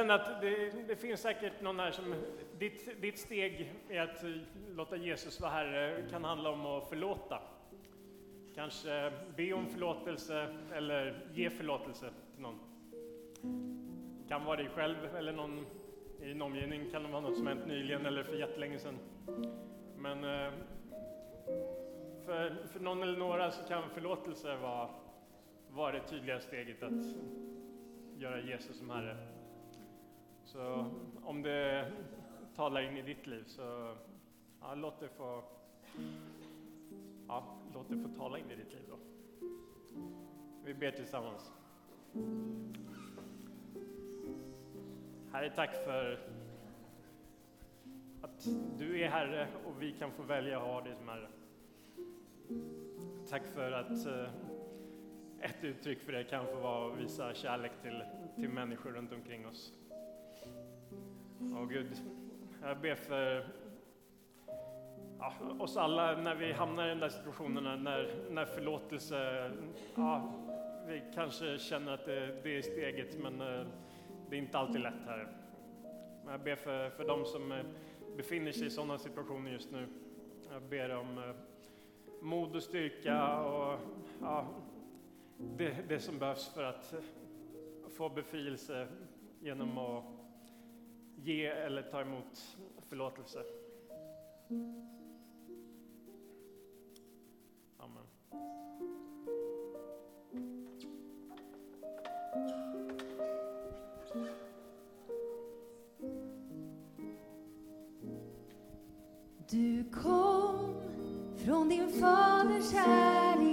Känner att det, det finns säkert någon här som, ditt, ditt steg i att låta Jesus vara Herre kan handla om att förlåta. Kanske be om förlåtelse eller ge förlåtelse till någon. Kan vara dig själv eller någon i din omgivning, kan det vara något som hänt nyligen eller för jättelänge sedan. Men eh, för, för någon eller några så kan förlåtelse vara, vara det tydliga steget att göra Jesus som Herre. Så om det talar in i ditt liv så ja, låt det få ja, låt det få tala in i ditt liv då. Vi ber tillsammans. Herre, tack för att du är Herre och vi kan få välja att ha dig som Herre. Tack för att eh, ett uttryck för det kan få vara att visa kärlek till, till människor runt omkring oss. Åh Gud, jag ber för ja, oss alla när vi hamnar i den där situationen när, när förlåtelse, ja, vi kanske känner att det, det är steget men eh, det är inte alltid lätt här. Men jag ber för, för de som eh, befinner sig i sådana situationer just nu. Jag ber om eh, mod och styrka och ja, det, det som behövs för att få befrielse genom att ge eller ta emot förlåtelse. Amen. Du kom från din faders härlighet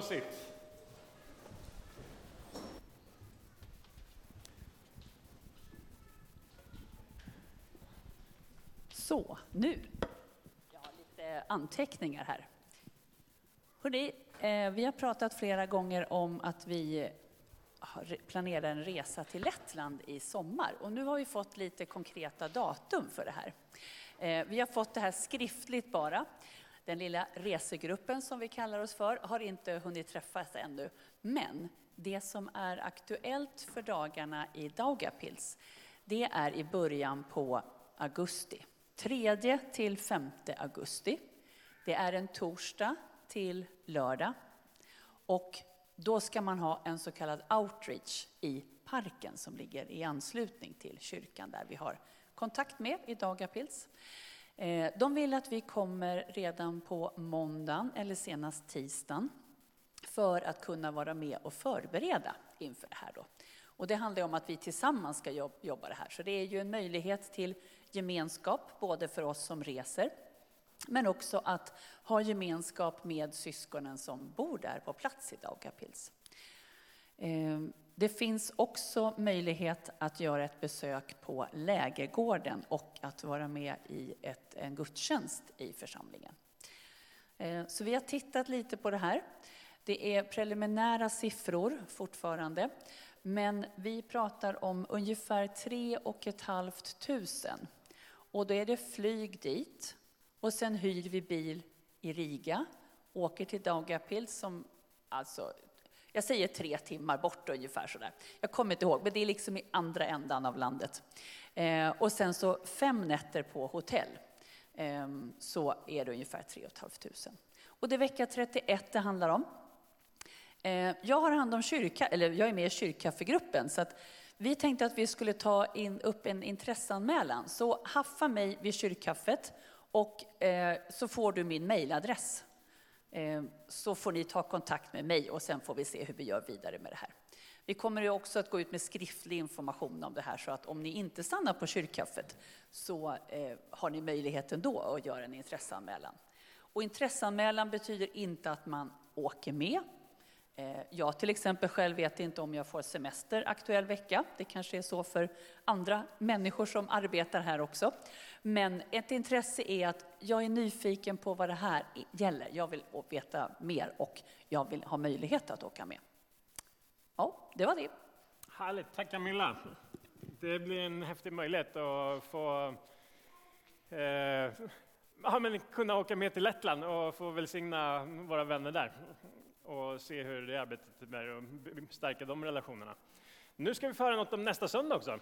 och sitt. Så, nu. Jag har lite anteckningar här. Hörrni, eh, vi har pratat flera gånger om att vi planerar en resa till Lettland i sommar. Och nu har vi fått lite konkreta datum för det här. Eh, vi har fått det här skriftligt bara. Den lilla resegruppen som vi kallar oss för har inte hunnit träffas ännu. Men det som är aktuellt för dagarna i Daugavpils, det är i början på augusti. 3 till 5 augusti. Det är en torsdag till lördag. Och då ska man ha en så kallad outreach i parken som ligger i anslutning till kyrkan där vi har kontakt med i Dagapils. Eh, de vill att vi kommer redan på måndagen eller senast tisdagen för att kunna vara med och förbereda inför det här. Då. Och det handlar om att vi tillsammans ska jobba det här. Så det är ju en möjlighet till gemenskap, både för oss som reser, men också att ha gemenskap med syskonen som bor där på plats i Daugavpils. Eh, det finns också möjlighet att göra ett besök på lägergården och att vara med i ett, en gudstjänst i församlingen. Eh, så vi har tittat lite på det här. Det är preliminära siffror fortfarande, men vi pratar om ungefär 3 500. Och då är det flyg dit och sen hyr vi bil i Riga, åker till Daugavpils som alltså jag säger tre timmar bort ungefär sådär. Jag kommer inte ihåg, men det är liksom i andra ändan av landet. Eh, och sen så fem nätter på hotell. Eh, så är det ungefär 3 500. Och det är vecka 31 det handlar om. Eh, jag har hand om kyrka, eller jag är med i kyrkkaffegruppen, så att Vi tänkte att vi skulle ta in upp en intresseanmälan. Så haffa mig vid kyrkkaffet och eh, så får du min mejladress. Eh, så får ni ta kontakt med mig och sen får vi se hur vi gör vidare med det här. Vi kommer också att gå ut med skriftlig information om det här så att om ni inte stannar på kyrkkaffet så eh, har ni möjligheten då att göra en intresseanmälan. Och intresseanmälan betyder inte att man åker med. Eh, jag till exempel själv vet inte om jag får semester aktuell vecka. Det kanske är så för andra människor som arbetar här också. Men ett intresse är att jag är nyfiken på vad det här gäller. Jag vill veta mer och jag vill ha möjlighet att åka med. Ja, det var det. Härligt, tack Camilla. Det blir en häftig möjlighet att få eh, ja, men kunna åka med till Lettland och få välsigna våra vänner där och se hur det arbetet bär och stärka de relationerna. Nu ska vi få höra något om nästa söndag också.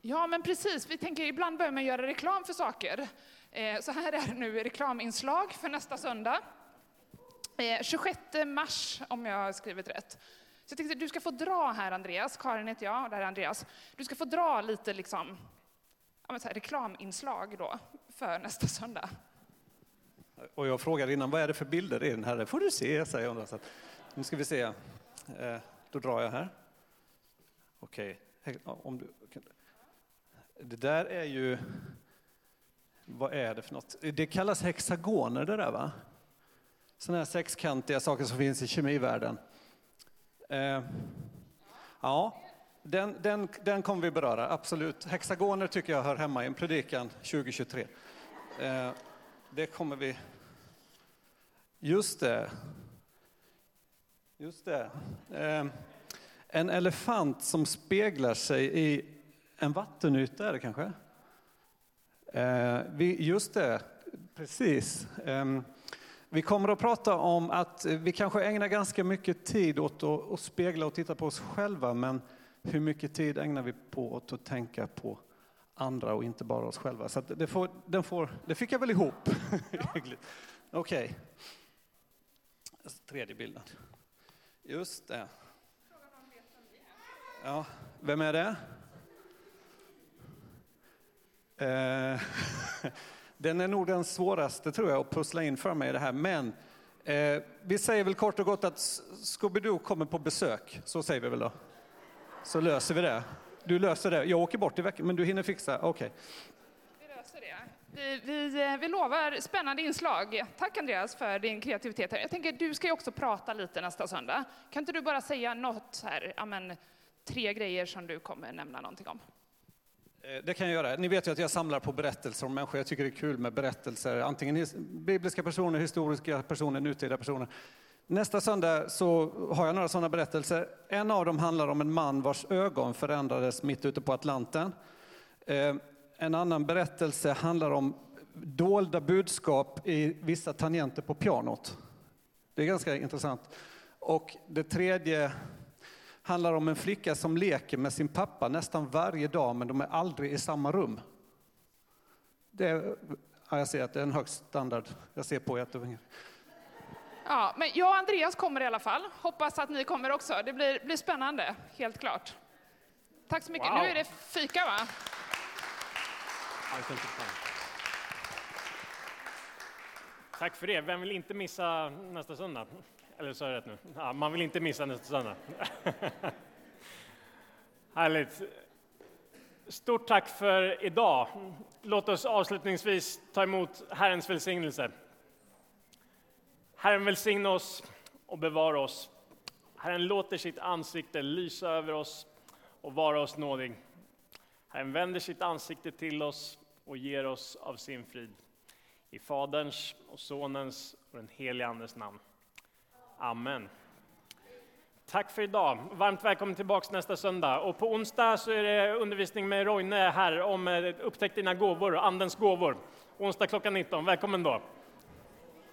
Ja, men precis. Vi tänker ibland börja med att göra reklam för saker. Eh, så här är nu reklaminslag för nästa söndag. Eh, 26 mars, om jag har skrivit rätt. Så jag tänkte du ska få dra här, Andreas. Karin heter jag, och det här är Andreas. Du ska få dra lite liksom, ja, så här, reklaminslag då, för nästa söndag. Och jag frågade innan, vad är det för bilder i den här? Det får du se, säger hon. Så nu ska vi se. Eh, då drar jag här. Okej. Eh, om du. Det där är ju... Vad är det för något? Det kallas hexagoner det där va? Sådana här sexkantiga saker som finns i kemivärlden. Eh, ja, den, den, den kommer vi beröra, absolut. Hexagoner tycker jag hör hemma i en predikan 2023. Eh, det kommer vi... Just det. Just det. Eh, en elefant som speglar sig i en vattenyta är det kanske? Eh, vi, just det, precis. Eh, vi kommer att prata om att vi kanske ägnar ganska mycket tid åt att spegla och titta på oss själva, men hur mycket tid ägnar vi på att tänka på andra och inte bara oss själva? Så det, får, den får, det fick jag väl ihop. Okej. Okay. Tredje bilden. Just det. Ja, vem är det? Eh, den är nog den svåraste tror jag att pussla in för mig i det här. Men eh, vi säger väl kort och gott att Scooby-Doo kommer på besök. Så säger vi väl då. Så löser vi det. Du löser det. Jag åker bort i veckan, men du hinner fixa. Okej. Okay. Vi löser det. Vi, vi, eh, vi lovar spännande inslag. Tack Andreas för din kreativitet. Jag tänker, du ska ju också prata lite nästa söndag. Kan inte du bara säga något här, amen, tre grejer som du kommer nämna någonting om? Eh, det kan jag göra. Ni vet ju att jag samlar på berättelser om människor. Jag tycker det är kul med berättelser. Antingen bibliska personer, historiska personer, nutida personer. Nästa söndag så har jag några sådana berättelser. En av dem handlar om en man vars ögon förändrades mitt ute på Atlanten. Eh, en annan berättelse handlar om dolda budskap i vissa tangenter på pianot. Det är ganska intressant. Och det tredje handlar om en flicka som leker med sin pappa nästan varje dag, men de är aldrig i samma rum. Det är, ja, jag ser att det är en hög standard. Jag ser på er Ja, men jag och Andreas kommer i alla fall. Hoppas att ni kommer också. Det blir, blir spännande, helt klart. Tack så mycket. Wow. Nu är det fika, va? Tack för det. Vem vill inte missa nästa söndag? Eller sa jag rätt nu? Ja, man vill inte missa nästa söndag. Härligt. Stort tack för idag. Låt oss avslutningsvis ta emot Herrens välsignelse. Herren välsigne oss och bevara oss. Herren låter sitt ansikte lysa över oss och vara oss nådig. Herren vänder sitt ansikte till oss och ger oss av sin frid. I Faderns och Sonens och den helige Andes namn. Amen. Tack för idag. Varmt välkommen tillbaks nästa söndag. Och på onsdag så är det undervisning med Roine här om eh, Upptäck dina gåvor, Andens gåvor. Onsdag klockan 19. Välkommen då.